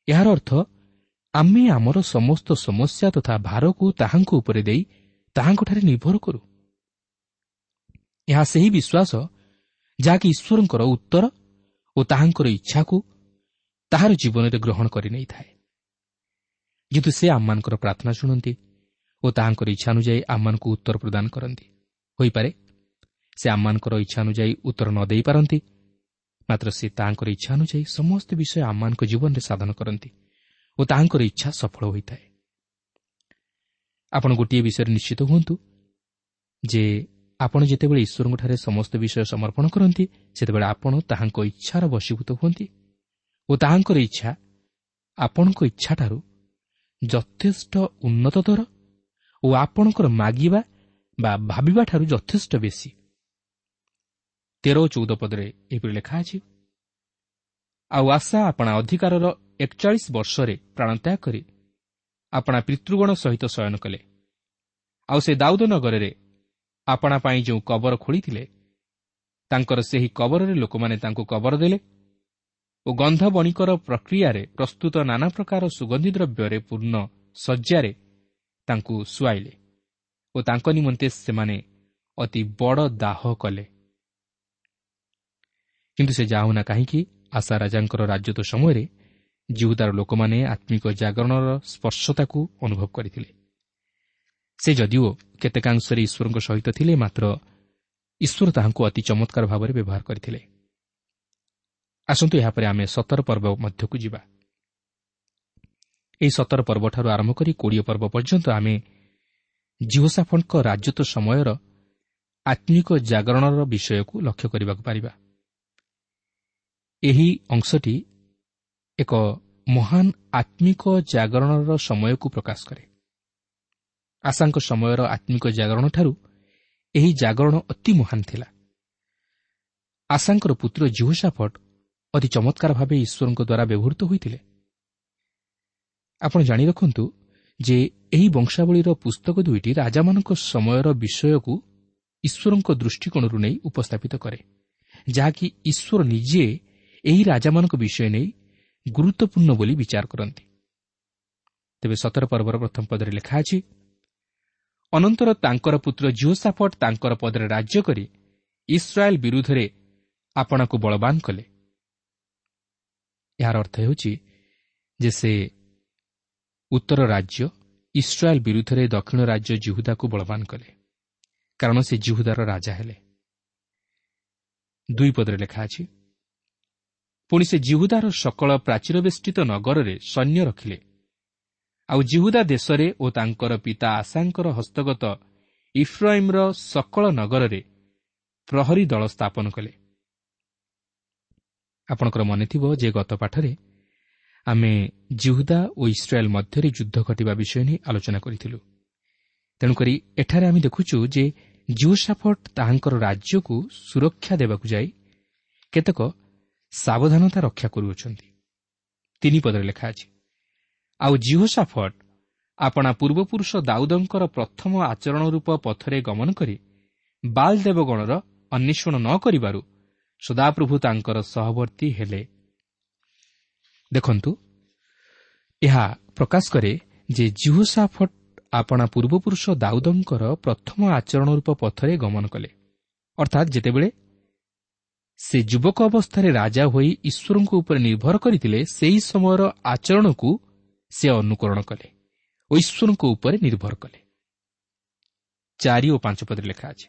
ଏହାର ଅର୍ଥ ଆମେ ଆମର ସମସ୍ତ ସମସ୍ୟା ତଥା ଭାରକୁ ତାହାଙ୍କ ଉପରେ ଦେଇ ତାହାଙ୍କଠାରେ ନିର୍ଭର କରୁ। ଏହା ସେହି ବିଶ୍ୱାସ ଯାହାକି ଈଶ୍ୱରଙ୍କର ଉତ୍ତର ଓ ତାହାଙ୍କର ଇଚ୍ଛାକୁ ତାହାର ଜୀବନରେ ଗ୍ରହଣ କରିନେଇଥାଏ ଯେହେତୁ ସେ ଆମମାନଙ୍କର ପ୍ରାର୍ଥନା ଶୁଣନ୍ତି ଓ ତାହାଙ୍କର ଇଚ୍ଛା ଅନୁଯାୟୀ ଆମମାନଙ୍କୁ ଉତ୍ତର ପ୍ରଦାନ କରନ୍ତି। ହୋଇପାରେ ସେ ଆମମାନଙ୍କର ଇଚ୍ଛା ଅନୁଯାୟୀ ଉତ୍ତର ନ ଦେଇପାରନ୍ତି ମାତ୍ର ସେ ତାହାଙ୍କର ଇଚ୍ଛା ଅନୁଯାୟୀ ସମସ୍ତ ବିଷୟ ଆମମାନଙ୍କ ଜୀବନରେ ସାଧନ କରନ୍ତି ଓ ତାହାଙ୍କର ଇଚ୍ଛା ସଫଳ ହୋଇଥାଏ। ଆପଣ ଗୋଟିଏ ବିଷୟରେ ନିଶ୍ଚିତ ହୁଅନ୍ତୁ ଯେ ଆପଣ ଯେତେବେଳେ ଈଶ୍ୱରଙ୍କଠାରେ ସମସ୍ତ ବିଷୟ ସମର୍ପଣ କରନ୍ତି ସେତେବେଳେ ଆପଣ ତାହାଙ୍କ ଇଚ୍ଛାର ବଶୀଭୂତ ହୁଅନ୍ତି ଓ ତାହାଙ୍କର ଇଚ୍ଛା ଆପଣଙ୍କ ଇଚ୍ଛାଠାରୁ ଯଥେଷ୍ଟ ଉନ୍ନତତର ଓ ଆପଣଙ୍କର ମାଗିବା ବା ଭାବିବାଠାରୁ ଯଥେଷ୍ଟ ବେଶୀ। ତେର ଓ ଚଉଦ ପଦରେ ଏହିପରି ଲେଖା ଅଛି ଆଉ ଆଶା ଆପଣା ଅଧିକାରର ଏକଚାଳିଶ ବର୍ଷରେ ପ୍ରାଣତ୍ୟାଗ କରି ଆପଣା ପିତୃଗଣ ସହିତ ଶୟନ କଲେ। ଆଉ ସେ ଦାଉଦ ନଗରରେ ଆପଣା ପାଇଁ ଯେଉଁ କବର ଖୋଳିଥିଲେ ତାଙ୍କର ସେହି କବରରେ ଲୋକମାନେ ତାଙ୍କୁ କବର ଦେଲେ ଓ ଗନ୍ଧ ବଣିକର ପ୍ରକ୍ରିୟାରେ ପ୍ରସ୍ତୁତ ନାନା ପ୍ରକାର ସୁଗନ୍ଧି ଦ୍ରବ୍ୟରେ ପୂର୍ଣ୍ଣ ଶଯ୍ୟାରେ ତାଙ୍କୁ ଶୁଆଇଲେ ଓ ତାଙ୍କ ନିମନ୍ତେ ସେମାନେ ଅତି ବଡ଼ ଦାହ କଲେ। କିନ୍ତୁ ସେ ଯାଉନା କାହିଁକି? ଆଶା ରାଜାଙ୍କର ରାଜତ୍ୱ ସମୟରେ ଜିହୁଦାର ଲୋକମାନେ ଆତ୍ମିକ ଜାଗରଣର ସ୍ପର୍ଶତାକୁ ଅନୁଭବ କରିଥିଲେ। ସେ ଯଦିଓ କେତେକାଂଶରେ ଈଶ୍ୱରଙ୍କ ସହିତ ଥିଲେ ମାତ୍ର ଈଶ୍ୱର ତାହାଙ୍କୁ ଅତି ଚମତ୍କାର ଭାବରେ ବ୍ୟବହାର କରିଥିଲେ। ଆସନ୍ତୁ ଏହାପରେ ଆମେ ସତର ପର୍ବ ମଧ୍ୟକୁ ଯିବା। ଏହି ସତର ପର୍ବଠାରୁ ଆରମ୍ଭ କରି କୋଡ଼ିଏ ପର୍ବ ପର୍ଯ୍ୟନ୍ତ ଆମେ ଜିଓସାଫଙ୍କ ରାଜତ୍ୱ ସମୟର ଆତ୍ମିକ ଜାଗରଣର ବିଷୟକୁ ଲକ୍ଷ୍ୟ କରିବାକୁ ପାରିବା। ଏହି ଅଂଶଟି ଏକ ମହାନ ଆତ୍ମିକ ଜାଗରଣର ସମୟକୁ ପ୍ରକାଶ କରେ। ଆଶାଙ୍କ ସମୟର ଆତ୍ମିକ ଜାଗରଣଠାରୁ ଏହି ଜାଗରଣ ଅତି ମହାନ ଥିଲା। ଆଶାଙ୍କର ପୁତ୍ର ଜିହୋସାଫଟ ଅତି ଚମତ୍କାର ଭାବେ ଈଶ୍ୱରଙ୍କ ଦ୍ୱାରା ବ୍ୟବହୃତ ହୋଇଥିଲେ। ଆପଣ ଜାଣି ରଖନ୍ତୁ ଯେ ଏହି ବଂଶାବଳୀର ପୁସ୍ତକ ଦୁଇଟି ରାଜାମାନଙ୍କ ସମୟର ବିଷୟକୁ ଈଶ୍ୱରଙ୍କ ଦୃଷ୍ଟିକୋଣରୁ ନେଇ ଉପସ୍ଥାପିତ କରେ ଯାହାକି ଈଶ୍ୱର ନିଜେ ଏହି ରାଜାମାନଙ୍କ ବିଷୟ ନେଇ ଗୁରୁତ୍ୱପୂର୍ଣ୍ଣ ବୋଲି ବିଚାର କରନ୍ତି। ତେବେ ସତର ପର୍ବର ପ୍ରଥମ ପଦରେ ଲେଖା ଅଛି ଅନନ୍ତର ତାଙ୍କର ପୁତ୍ର ଜିଓ ସାଫଟ ତାଙ୍କର ପଦରେ ରାଜ୍ୟ କରି ଇସ୍ରାଏଲ୍ ବିରୁଦ୍ଧରେ ଆପଣାକୁ ବଳବାନ କଲେ। ଏହାର ଅର୍ଥ ହେଉଛି ଯେ ସେ ଉତ୍ତର ରାଜ୍ୟ ଇସ୍ରାଏଲ୍ ବିରୁଦ୍ଧରେ ଦକ୍ଷିଣ ରାଜ୍ୟ ଜିହୁଦାକୁ ବଳବାନ କଲେ। କାରଣ ସେ ଜିହୁଦାର ରାଜା ହେଲେ। ଦୁଇ ପଦରେ ଲେଖା ଅଛି ପୁଣି ସେ ଜିହୁଦାର ସକଳ ପ୍ରାଚୀରବେଷ୍ଟିତ ନଗରରେ ସୈନ୍ୟ ରଖିଲେ। ଆଉ ଜିହୁଦା ଦେଶରେ ଓ ତାଙ୍କର ପିତା ଆଶାଙ୍କର ହସ୍ତଗତ ଇଫ୍ରାଇମ୍ର ସକଳ ନଗରରେ ପ୍ରହରୀ ଦଳ ସ୍ଥାପନ କଲେ। ଆପଣଙ୍କର ମନେଥିବ ଯେ ଗତ ପାଠରେ ଆମେ ଜିହୁଦା ଓ ଇସ୍ରାଏଲ୍ ମଧ୍ୟରେ ଯୁଦ୍ଧ ଘଟିବା ବିଷୟ ନେଇ ଆଲୋଚନା କରିଥିଲୁ। ତେଣୁକରି ଏଠାରେ ଆମେ ଦେଖୁଛୁ ଯେ ଜିଓସାଫଟ୍ ତାହାଙ୍କର ରାଜ୍ୟକୁ ସୁରକ୍ଷା ଦେବାକୁ ଯାଇ କେତେକ ସାବଧାନତା ରକ୍ଷା କରୁଅଛନ୍ତି। ତିନି ପଦରେ ଲେଖା ଅଛି। ଆଉ ଜିହୋସାଫଟ୍ ଆପଣା ପୂର୍ବପୁରୁଷ ଦାଉଦଙ୍କର ପ୍ରଥମ ଆଚରଣ ରୂପ ପଥରେ ଗମନ କରି ବାଲ୍ ଦେବଗଣର ଅନ୍ୱେଷଣ ନ କରିବାରୁ ସଦାପ୍ରଭୁ ତାଙ୍କର ସହବର୍ତ୍ତୀ ହେଲେ। ଦେଖନ୍ତୁ ଏହା ପ୍ରକାଶ କରେ ଯେ ଜିହୋସାଫଟ୍ ଆପଣା ପୂର୍ବପୁରୁଷ ଦାଉଦଙ୍କର ପ୍ରଥମ ଆଚରଣ ରୂପ ପଥରେ ଗମନ କଲେ। ଅର୍ଥାତ୍ ଯେତେବେଳେ ସେ ଯୁବକ ଅବସ୍ଥାରେ ରାଜା ହୋଇ ଈଶ୍ୱରଙ୍କ ଉପରେ ନିର୍ଭର କରିଥିଲେ ସେହି ସମୟର ଆଚରଣକୁ ସେ ଅନୁକରଣ କଲେ ଓ ଈଶ୍ୱରଙ୍କ ଉପରେ ନିର୍ଭର କଲେ। ଚାରି ଓ ପାଞ୍ଚ ପଦରେ ଲେଖା ଅଛି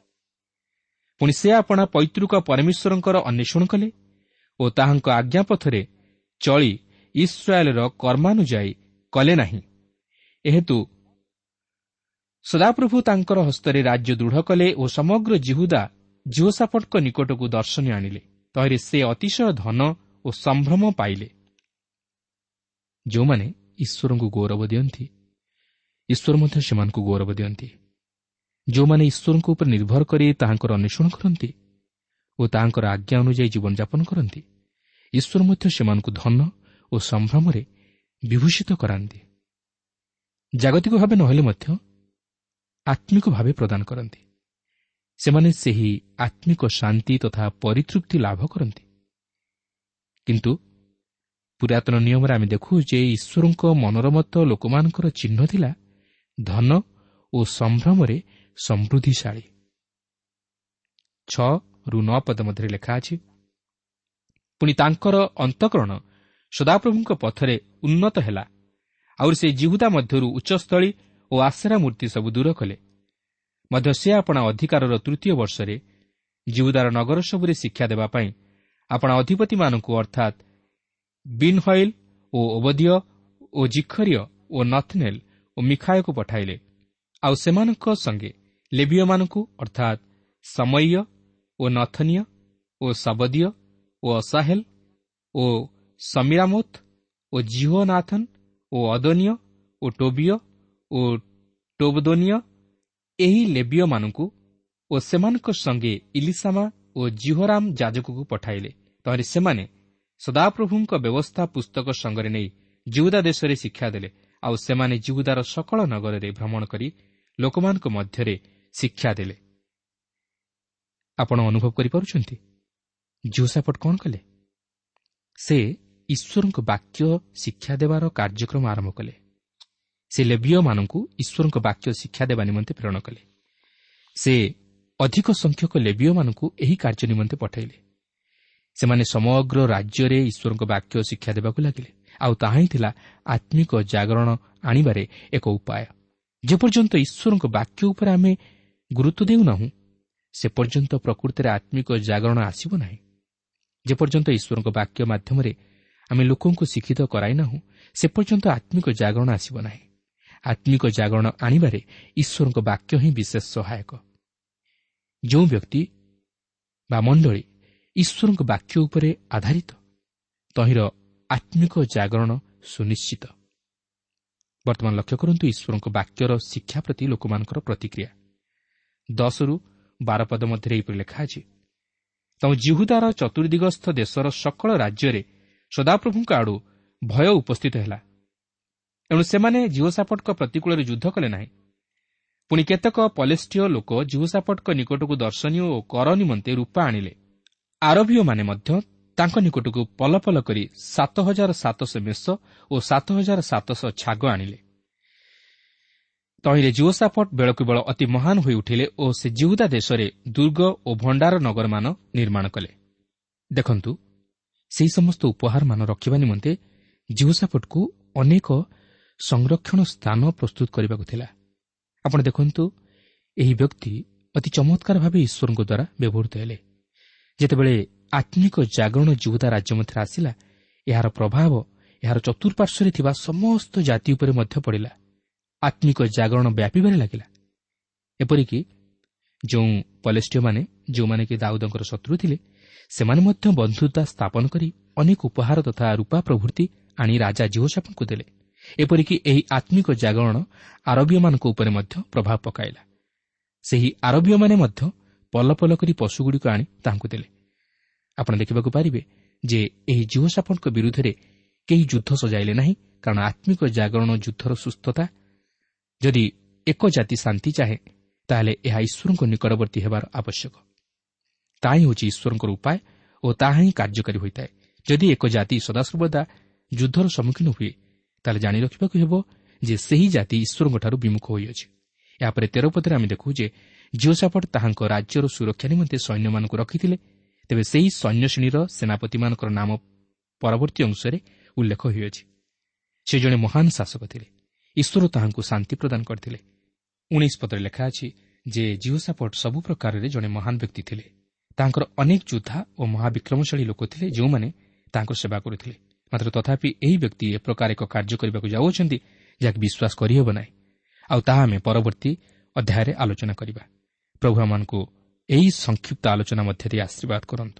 ପୁଣି ସେ ଆପଣା ପୈତୃକ ପରମେଶ୍ୱରଙ୍କର ଅନ୍ୱେଷଣ କଲେ ଓ ତାହାଙ୍କ ଆଜ୍ଞା ପଥରେ ଚଳି ଇସ୍ରାଏଲ୍ର କର୍ମାନୁଯାୟୀ କଲେ ନାହିଁ। ଏହେତୁ ସଦାପ୍ରଭୁ ତାଙ୍କର ହସ୍ତରେ ରାଜ୍ୟ ଦୃଢ଼ କଲେ ଓ ସମଗ୍ର ଜିହୁଦା ଜିଓସାପଟଙ୍କ ନିକଟକୁ ଦର୍ଶନୀ ଆଣିଲେ। ତହିଁରେ ସେ ଅତିଶୟ ଧନ ଓ ସମ୍ଭ୍ରମ ପାଇଲେ। ଯେଉଁମାନେ ଈଶ୍ୱରଙ୍କୁ ଗୌରବ ଦିଅନ୍ତି ଈଶ୍ୱର ମଧ୍ୟ ସେମାନଙ୍କୁ ଗୌରବ ଦିଅନ୍ତି। ଯେଉଁମାନେ ଈଶ୍ୱରଙ୍କ ଉପରେ ନିର୍ଭର କରି ତାହାଙ୍କର ଅନ୍ୱେଷଣ କରନ୍ତି ଓ ତାହାଙ୍କର ଆଜ୍ଞା ଅନୁଯାୟୀ ଜୀବନଯାପନ କରନ୍ତି ଈଶ୍ୱର ମଧ୍ୟ ସେମାନଙ୍କୁ ଧନ ଓ ସମ୍ଭ୍ରମରେ ବିଭୂଷିତ କରାନ୍ତି। ଜାଗତିକ ଭାବେ ନହେଲେ ମଧ୍ୟ ଆତ୍ମିକ ଭାବେ ପ୍ରଦାନ କରନ୍ତି। ସେମାନେ ସେହି ଆତ୍ମିକ ଶାନ୍ତି ତଥା ପରିତୃପ୍ତି ଲାଭ କରନ୍ତି। କିନ୍ତୁ ପୁରାତନ ନିୟମରେ ଆମେ ଦେଖୁ ଯେ ଈଶ୍ୱରଙ୍କ ମନୋରମତ ଲୋକମାନଙ୍କର ଚିହ୍ନ ଥିଲା ଧନ ଓ ସମ୍ଭ୍ରମରେ ସମୃଦ୍ଧିଶାଳୀ। ଛଅ ରୁ ନଅ ପଦ ମଧ୍ୟରେ ଲେଖା ଅଛି ପୁଣି ତାଙ୍କର ଅନ୍ତଃକରଣ ସଦାପ୍ରଭୁଙ୍କ ପଥରେ ଉନ୍ନତ ହେଲା ଆହୁରି ସେ ଜିହୁଦା ମଧ୍ୟରୁ ଉଚ୍ଚସ୍ଥଳୀ ଓ ଆଶରା ମୂର୍ତ୍ତି ସବୁ ଦୂର କଲେ। ମଧ୍ୟ ସେ ଆପଣା ଅଧିକାରର ତୃତୀୟ ବର୍ଷରେ ଜିହୁଦାର ନଗର ସବୁରେ ଶିକ୍ଷା ଦେବା ପାଇଁ ଆପଣା ଅଧିପତିମାନଙ୍କୁ ଅର୍ଥାତ୍ ବିନ୍ହଇଲ୍ ଓ ଓବଦିୟ ଓ ଜିଖରିୟ ଓ ନଥନେଲ୍ ଓ ମିଖାୟକୁ ପଠାଇଲେ। ଆଉ ସେମାନଙ୍କ ସଙ୍ଗେ ଲେବିୟମାନଙ୍କୁ ଅର୍ଥାତ୍ ସମୟ ଓ ନଥନୀୟ ଓ ସବଦୀୟ ଓ ଅସାହେଲ ଓ ସମିରାମୋଥ ଓ ଜିହୋନାଥନ୍ ଓ ଅଦନୀୟ ଓ ଟୋବିୟ ଓ ଟୋବଦୋନିୟ ଏହି ଲେବିୟମାନଙ୍କୁ ଓ ସେମାନଙ୍କ ସଙ୍ଗେ ଇଲିସାମା ଓ ଜିହୋରାମ ଯାଜକକୁ ପଠାଇଲେ। ତହିଁରେ ସେମାନେ ସଦାପ୍ରଭୁଙ୍କ ବ୍ୟବସ୍ଥା ପୁସ୍ତକ ସଙ୍ଗରେ ନେଇ ଜିଉଦା ଦେଶରେ ଶିକ୍ଷା ଦେଲେ ଆଉ ସେମାନେ ଜିଉଦାର ସକଳ ନଗରରେ ଭ୍ରମଣ କରି ଲୋକମାନଙ୍କ ମଧ୍ୟରେ ଶିକ୍ଷା ଦେଲେ। ଆପଣ ଅନୁଭବ କରିପାରୁଛନ୍ତି? ଜୋସାପଟ କ'ଣ କଲେ? ସେ ଈଶ୍ୱରଙ୍କ ବାକ୍ୟ ଶିକ୍ଷା ଦେବାର କାର୍ଯ୍ୟକ୍ରମ ଆରମ୍ଭ କଲେ। ସେ ଲେବିୟମାନଙ୍କୁ ଈଶ୍ୱରଙ୍କ ବାକ୍ୟ ଶିକ୍ଷା ଦେବା ନିମନ୍ତେ ପ୍ରେରଣ କଲେ। ସେ ଅଧିକ ସଂଖ୍ୟକ ଲେବିୟମାନଙ୍କୁ ଏହି କାର୍ଯ୍ୟ ନିମନ୍ତେ ପଠାଇଲେ। ସେମାନେ ସମଗ୍ର ରାଜ୍ୟରେ ଈଶ୍ୱରଙ୍କ ବାକ୍ୟ ଶିକ୍ଷା ଦେବାକୁ ଲାଗିଲେ। ଆଉ ତାହା ହିଁ ଥିଲା ଆତ୍ମିକ ଜାଗରଣ ଆଣିବାରେ ଏକ ଉପାୟ। ଯେପର୍ଯ୍ୟନ୍ତ ଈଶ୍ୱରଙ୍କ ବାକ୍ୟ ଉପରେ ଆମେ ଗୁରୁତ୍ୱ ଦେଉନାହୁଁ ସେ ପର୍ଯ୍ୟନ୍ତ ପ୍ରକୃତିରେ ଆତ୍ମିକ ଜାଗରଣ ଆସିବ ନାହିଁ। ଯେପର୍ଯ୍ୟନ୍ତ ଈଶ୍ୱରଙ୍କ ବାକ୍ୟ ମାଧ୍ୟମରେ ଆମେ ଲୋକଙ୍କୁ ଶିକ୍ଷିତ କରାଇନାହୁଁ ସେ ପର୍ଯ୍ୟନ୍ତ ଆତ୍ମିକ ଜାଗରଣ ଆସିବ ନାହିଁ। ଆତ୍ମିକ ଜାଗରଣ ଆଣିବାରେ ଈଶ୍ୱରଙ୍କ ବାକ୍ୟ ହିଁ ବିଶେଷ ସହାୟକ। ଯେଉଁ ବ୍ୟକ୍ତି ବା ମଣ୍ଡଳୀ ଈଶ୍ୱରଙ୍କ ବାକ୍ୟ ଉପରେ ଆଧାରିତ। ତହିଁର ଆତ୍ମିକ ଜାଗରଣ ସୁନିଶ୍ଚିତ। ବର୍ତ୍ତମାନ ଲକ୍ଷ୍ୟ କରନ୍ତୁ ଈଶ୍ୱରଙ୍କ ବାକ୍ୟର ଶିକ୍ଷା ପ୍ରତି ଲୋକମାନଙ୍କର ପ୍ରତିକ୍ରିୟା। ଦଶରୁ ବାର ପଦ ମଧ୍ୟରେ ଏହିପରି ଲେଖା ଅଛି ତେଣୁ ଜିହୁଦାର ଚତୁର୍ଦିଗସ୍ଥ ଦେଶର ସକଳ ରାଜ୍ୟରେ ସଦାପ୍ରଭୁଙ୍କ ଆଡ଼ୁ ଭୟ ଉପସ୍ଥିତ ହେଲା। ଏଣୁ ସେମାନେ ଜିଓସାପଟଙ୍କ ପ୍ରତିକୂଳରେ ଯୁଦ୍ଧ କଲେ ନାହିଁ। ପୁଣି କେତେକ ପଲେଷ୍ଟିୟ ଲୋକ ଜିଓସାପଟଙ୍କ ନିକଟକୁ ଦର୍ଶନୀୟ ଓ କର ନିମନ୍ତେ ରୂପା ଆଣିଲେ। ଆରବୀୟମାନେ ମଧ୍ୟ ତାଙ୍କ ନିକଟକୁ ପଲ ପଲ କରି ସାତ ହଜାର ସାତଶହ ମେଷ ଓ ସାତ ହଜାର ସାତଶହ ଛାଗ ଆଣିଲେ। ତହିଁରେ ଜିଓସାପଟ ବେଳକୁ ବେଳ ଅତି ମହାନ ହୋଇ ଉଠିଲେ ଓ ସେ ଜିହୁଦା ଦେଶରେ ଦୁର୍ଗ ଓ ଭଣ୍ଡାର ନଗରମାନ ନିର୍ମାଣ କଲେ। ଦେଖନ୍ତୁ ସେହି ସମସ୍ତ ଉପହାରମାନ ରଖିବା ନିମନ୍ତେ ଜିଓସାପଟକୁ ଅନେକ ସଂରକ୍ଷଣ ସ୍ଥାନ ପ୍ରସ୍ତୁତ କରିବାକୁ ଥିଲା। ଆପଣ ଦେଖନ୍ତୁ ଏହି ବ୍ୟକ୍ତି ଅତି ଚମତ୍କାର ଭାବେ ଈଶ୍ୱରଙ୍କ ଦ୍ୱାରା ବ୍ୟବହୃତ ହେଲେ। ଯେତେବେଳେ ଆତ୍ମିକ ଜାଗରଣ ଜିହୁଦା ରାଜ୍ୟ ମଧ୍ୟରେ ଆସିଲା ଏହାର ପ୍ରଭାବ ଏହାର ଚତୁଃପାର୍ଶ୍ୱରେ ଥିବା ସମସ୍ତ ଜାତି ଉପରେ ମଧ୍ୟ ପଡ଼ିଲା। ଆତ୍ମିକ ଜାଗରଣ ବ୍ୟାପିବାରେ ଲାଗିଲା। ଏପରିକି ଯେଉଁ ପଲେଷ୍ଟିୟମାନେ ଯେଉଁମାନେ କି ଦାଉଦଙ୍କର ଶତ୍ରୁ ଥିଲେ ସେମାନେ ମଧ୍ୟ ବନ୍ଧୁତା ସ୍ଥାପନ କରି ଅନେକ ଉପହାର ତଥା ରୂପା ପ୍ରଭୃତି ଆଣି ରାଜା ଜିଓସାପଙ୍କୁ ଦେଲେ। ଏପରିକି ଏହି ଆତ୍ମିକ ଜାଗରଣ ଆରବୀୟମାନଙ୍କ ଉପରେ ମଧ୍ୟ ପ୍ରଭାବ ପକାଇଲା। ସେହି ଆରବୀୟମାନେ ମଧ୍ୟ ପଲ ପଲ କରି ପଶୁଗୁଡ଼ିକ ଆଣି ତାହାଙ୍କୁ ଦେଲେ। ଆପଣ ଦେଖିବାକୁ ପାରିବେ ଯେ ଏହି ଜିଓସାପଙ୍କ ବିରୁଦ୍ଧରେ କେହି ଯୁଦ୍ଧ ସଜାଇଲେ ନାହିଁ କାରଣ ଆତ୍ମିକ ଜାଗରଣ ଯୁଦ୍ଧର ସୁସ୍ଥତା। ଯଦି ଏକ ଜାତି ଶାନ୍ତି ଚାହେଁ ତାହେଲେ ଏହା ଈଶ୍ୱରଙ୍କ ନିକଟବର୍ତ୍ତୀ ହେବାର ଆବଶ୍ୟକ। ତାହା ହିଁ ହେଉଛି ଈଶ୍ୱରଙ୍କର ଉପାୟ ଓ ତାହା ହିଁ କାର୍ଯ୍ୟକାରୀ ହୋଇଥାଏ। ଯଦି ଏକ ଜାତି ସଦାସର୍ବଦା ଯୁଦ୍ଧର ସମ୍ମୁଖୀନ ହୁଏ ତାହେଲେ ଜାଣି ରଖିବାକୁ ହେବ ଯେ ସେହି ଜାତି ଈଶ୍ୱରଙ୍କଠାରୁ ବିମୁଖ ହୋଇଅଛି। ଏହାପରେ ତେର ପଦରେ ଆମେ ଦେଖୁ ଯେ ଜିଓସାପଟ ତାହାଙ୍କ ରାଜ୍ୟର ସୁରକ୍ଷା ନିମନ୍ତେ ସୈନ୍ୟମାନଙ୍କୁ ରଖିଥିଲେ। ତେବେ ସେହି ସୈନ୍ୟ ଶ୍ରେଣୀର ସେନାପତିମାନଙ୍କର ନାମ ପରବର୍ତ୍ତୀ ଅଂଶରେ ଉଲ୍ଲେଖ ହୋଇଅଛି। ସେ ଜଣେ ମହାନ ଶାସକ ଥିଲେ। ଈଶ୍ୱର ତାହାଙ୍କୁ ଶାନ୍ତି ପ୍ରଦାନ କରିଥିଲେ। ଉଣେଇଶ ପଦରେ ଲେଖା ଅଛି ଯେ ଜିଓସାପଟ ସବୁ ପ୍ରକାରରେ ଜଣେ ମହାନ ବ୍ୟକ୍ତି ଥିଲେ। ତାଙ୍କର ଅନେକ ଯୋଦ୍ଧା ଓ ମହାବିକ୍ରମଶାଳୀ ଲୋକ ଥିଲେ ଯେଉଁମାନେ ତାଙ୍କର ସେବା କରୁଥିଲେ। ମାତ୍ର ତଥାପି ଏହି ବ୍ୟକ୍ତି ଏ ପ୍ରକାର ଏକ କାର୍ଯ୍ୟ କରିବାକୁ ଯାଉଅଛନ୍ତି ଯାହାକି ବିଶ୍ୱାସ କରିହେବ ନାହିଁ। ଆଉ ତାହା ଆମେ ପରବର୍ତ୍ତୀ ଅଧ୍ୟାୟରେ ଆଲୋଚନା କରିବା। ପ୍ରଭୁ ଆମମାନଙ୍କୁ ଏହି ସଂକ୍ଷିପ୍ତ ଆଲୋଚନା ମଧ୍ୟରେ ଆଶୀର୍ବାଦ କରନ୍ତୁ।